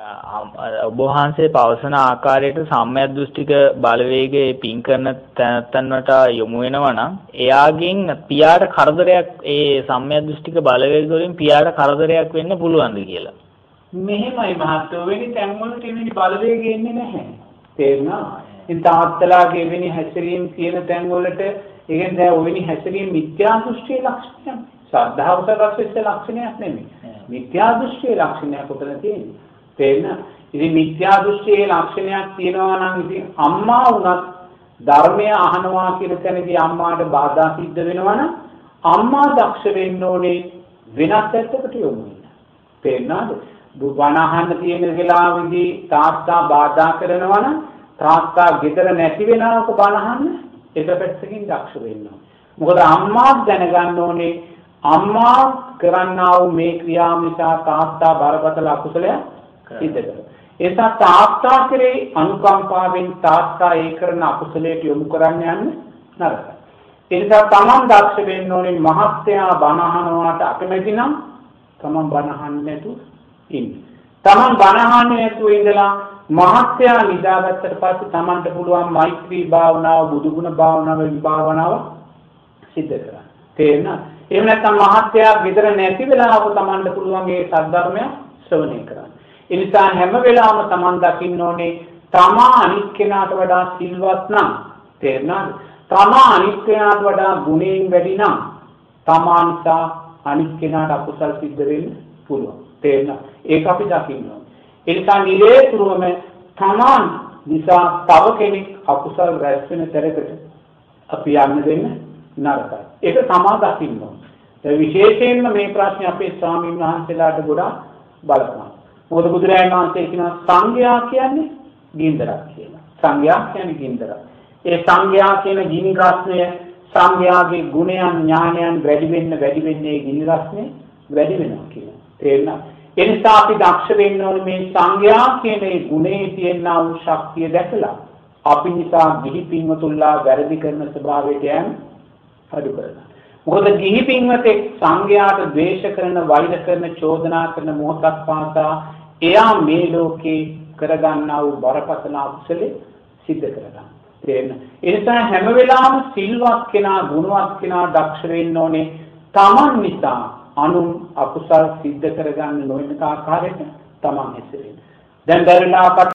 ඔබ වහන්සේ පවසන ආකාරයට සම්‍යක් දෘෂ්ටික බලවේගයේ පින් කරන තැනැත්තන්ට යොමු වෙනවා නම් එයාගෙන් පියාට කරදරයක් ඒ සම්‍යක් දෘෂ්ටික බලවේග වලින් පියාට කරදරයක් වෙන්න පුළුවන්ද කියලා. මෙහෙමයි මහත්තයෝ වෙනි තැන්වලට එවැනි බලවේග එන්නේ නැහැ. තේරුණා? ඉතින් තාත්තලාගේ එවැනි හැසිරීම් තියෙන තැන්වලට ඒ කියන්නේ දැන් ඔවැනි හැසිරීම් මිත්‍යා දෘෂ්ටියේ ලක්ෂණයක්. ශ්‍රද්ධාව සරස්වෙච්ච ලක්ෂණයක් නෙමෙයි. මිත්‍යා දෘෂ්ටියේ ලක්ෂණයක් උතන තියෙන්නේ. තේරෙන? ඉතින් මිත්‍යා දෘෂ්ටියේ ලක්ෂණයක් තියෙනවා නම් ඉතින් අම්මා වුණත් ධර්මය අහනවා කියන තැනදී අම්මාට බාධා සිද්ධ වෙනවනම් අම්මා දක්ෂ වෙන්න ඕනේ වෙනත් පැත්තකට යොමු වෙන්න. තේරුණාද? බණ අහන්න තියෙන වෙලාවෙදී තාත්තා බාධා කරනවා නම් තාත්තා ගෙදර නැති වෙනවක බණ අහන්න එක පැත්තකින් දක්ෂ වෙන්න මොකද අම්මා දැනගන්න ඕනේ අම්මා කරන්නා වූ මේ ක්‍රියාව නිසා තාත්තා බරපතල අකුසලයක් සිද්ධ කරනවා. ඒ නිසා තාත්තා කෙරෙහි අනුකම්පාවෙන් තාත්තා ඒ කරන අකුසලයට යොමු කරන්න යන්න නරකයි. ඒ නිසා Taman දක්ෂ වෙන්න ඕනේ මහත්යා බණ අහනවාට අකමැති නම් Taman බණ අහන්නේ නැතුව ඉන්න. Taman බණ අහන්නේ නැතුව ඉඳලා මහත්යා නිදාගත්තට පස්සේ Tamanට පුළුවන් මෛත්‍රී භාවනාව, බුදුගුණ භාවනාව, විභාවනාව සිද්ධ කරන්න. තේරෙනවද? එහෙම නැත්නම් මහත්යා ගෙදර නැති වෙලාවක Tamanට පුළුවන් මේ සද්ධර්මය ශ්‍රවණය කරන්න. ඒ නිසා හැම වෙලාවම Taman දකින්න ඕනේ තමා අනිත් කෙනාට වඩා සිල්වත් නම් තේරුණාද? තමා අනිත් කෙනාට වඩා ගුණයෙන් වැඩි නම් තමා නිසා අනිත් කෙනාට අකුසල් සිද්ධ වෙන්න පුළුවන්. තේරුණා? ඒක අපි දකින්න ඕනේ. ඒ නිසා නිරේතුරුවම තමන් නිසා තව කෙනෙක් අකුසල් රැස් වෙන තැනකට අපි යන්න දෙන්න නරකයි. ඒක තමා දකින්න ඕනේ. ඒ විශේෂයෙන්ම මේ ප්‍රශ්නේ අපේ ස්වාමීන් වහන්සේලාට ගොඩාක් බලපාන. මොකද බුදුරජාණන් වහන්සේ කියනවා සංඝයා කියන්නේ ගින්දරක් කියලා. සංඝයා කියන්නේ ගින්දරක්. ඒ සංඝයා කියන ගිනි රස්නය සංඝයාගේ ගුණයන් ඥානයන් වැඩි වෙන්න වැඩි වෙන්නේ ගිනි රස්නේ වැඩි වෙනවා කියලා. තේරෙනවද? ඒ නිසා අපි දක්ෂ වෙන්න ඕනේ මේ සංඝයා කියන ඒ ගුණේ තියෙනා වූ ශක්තිය දැකලා අපි නිසා ගිහි පින්වතුන්ලා වැරදි කරන ස්වභාවයට යෑම අඩු කරනවා. මොකද ගිහි පින්වතෙක් සංඝයාට ද්වේෂ කරන, වෛර කරන, චෝදනා කරන මොහොතක් පාසා එයා මේ ලෝකේ කරගන්නා වූ බරපතල අකුසලේ සිද්ධ කරගන්නවා. තේරෙන. ඒ නිසා හැම වෙලාවෙම සිල්වත් කෙනා, ගුණවත් කෙනා දක්ෂ වෙන්න ඕනේ. Taman නිසා අනුන් අකුසල් සිද්ධ කරගන්න නොවන ආකාරයට Taman හැසිරෙන්න. දැන් දරණාපත්